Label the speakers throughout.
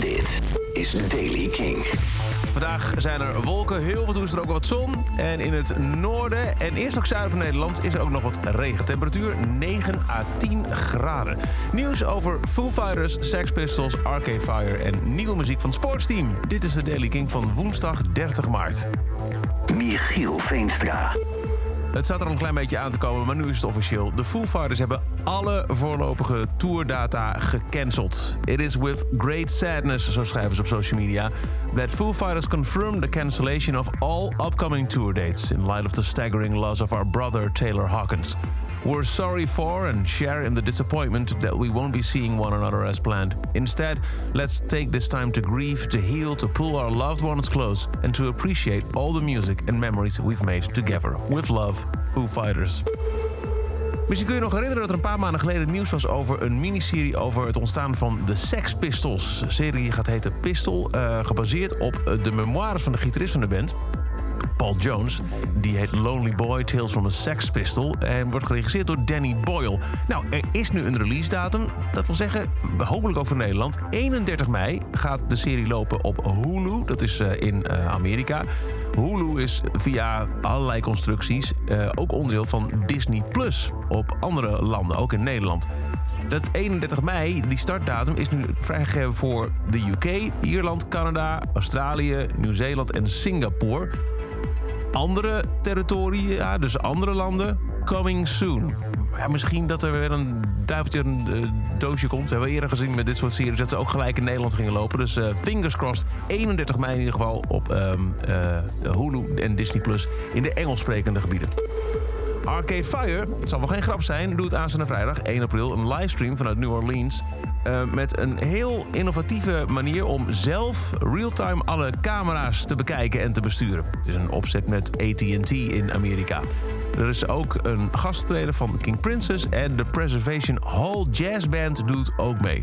Speaker 1: Dit is Daily King.
Speaker 2: Vandaag zijn er wolken, heel veel is er ook wat zon. En in het noorden en eerst ook zuiden van Nederland is er ook nog wat regen. Temperatuur 9 à 10 graden. Nieuws over Foo Fighters, Sex Pistols, Arcade Fire en nieuwe muziek van Sportsteam. Dit is de Daily King van woensdag 30 maart.
Speaker 1: Michiel Veenstra.
Speaker 2: Het zat er al een klein beetje aan te komen, maar nu is het officieel. De Foo Fighters hebben alle voorlopige tourdata gecanceld. It is with great sadness, zo schrijven ze op social media, that Foo Fighters confirmed the cancellation of all upcoming tour dates in light of the staggering loss of our brother Taylor Hawkins. We're sorry for and share in the disappointment that we won't be seeing one another as planned. Instead, let's take this time to grieve, to heal, to pull our loved ones close, and to appreciate all the music and memories we've made together. With love, Foo Fighters. Misschien kun je nog herinneren dat er een paar maanden geleden nieuws was over een miniserie over het ontstaan van de Sex Pistols. De serie gaat heten Pistol, uh, gebaseerd op de memoires van de gitarist van de band. Paul Jones. Die heet Lonely Boy, Tales from a Sex Pistol. En wordt geregisseerd door Danny Boyle. Nou, er is nu een release datum. Dat wil zeggen, hopelijk ook voor Nederland. 31 mei gaat de serie lopen op Hulu. Dat is uh, in uh, Amerika. Hulu is via allerlei constructies uh, ook onderdeel van Disney Plus. Op andere landen, ook in Nederland. Dat 31 mei, die startdatum, is nu vrijgegeven voor de UK, Ierland, Canada, Australië, Nieuw-Zeeland en Singapore andere territoria, dus andere landen, coming soon. Ja, misschien dat er weer een duiveltje een uh, doosje komt. We hebben eerder gezien met dit soort series dat ze ook gelijk in Nederland gingen lopen. Dus uh, fingers crossed. 31 mei in ieder geval op um, Hulu en Disney Plus in de Engels sprekende gebieden. Arcade Fire, het zal wel geen grap zijn, doet aanstaande vrijdag 1 april een livestream vanuit New Orleans. Uh, met een heel innovatieve manier om zelf real-time alle camera's te bekijken en te besturen. Het is een opzet met AT&T in Amerika. Er is ook een gastspeler van King Princess en de Preservation Hall Jazz Band doet ook mee.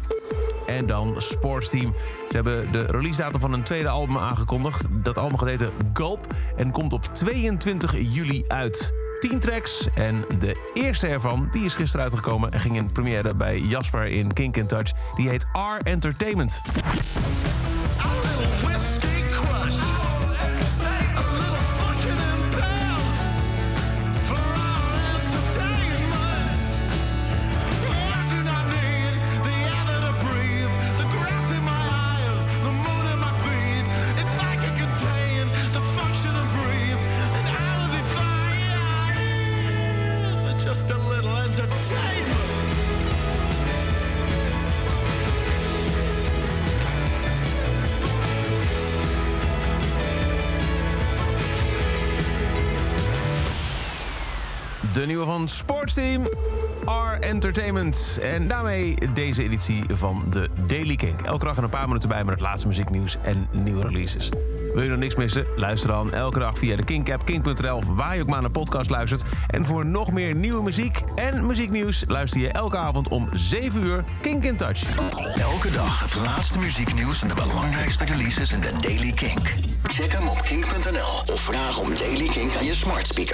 Speaker 2: En dan Sportsteam. Ze hebben de release datum van een tweede album aangekondigd. Dat album gaat heten Gulp en komt op 22 juli uit. 10 tracks. En de eerste ervan, die is gisteren uitgekomen en ging in première bij Jasper in Kink in Touch. Die heet R
Speaker 3: Entertainment.
Speaker 2: De nieuwe van Sportsteam, R Entertainment. En daarmee deze editie van de Daily Kink. Elke dag een paar minuten bij met het laatste muzieknieuws en nieuwe releases. Wil je nog niks missen? Luister dan elke dag via de Kink-app, kink.nl... of waar je ook maar naar podcast luistert. En voor nog meer nieuwe muziek en muzieknieuws... luister je elke avond om 7 uur Kink in Touch.
Speaker 1: Elke dag het laatste muzieknieuws en de belangrijkste releases in de Daily Kink. Check hem op kink.nl of vraag om Daily Kink aan je smart speaker.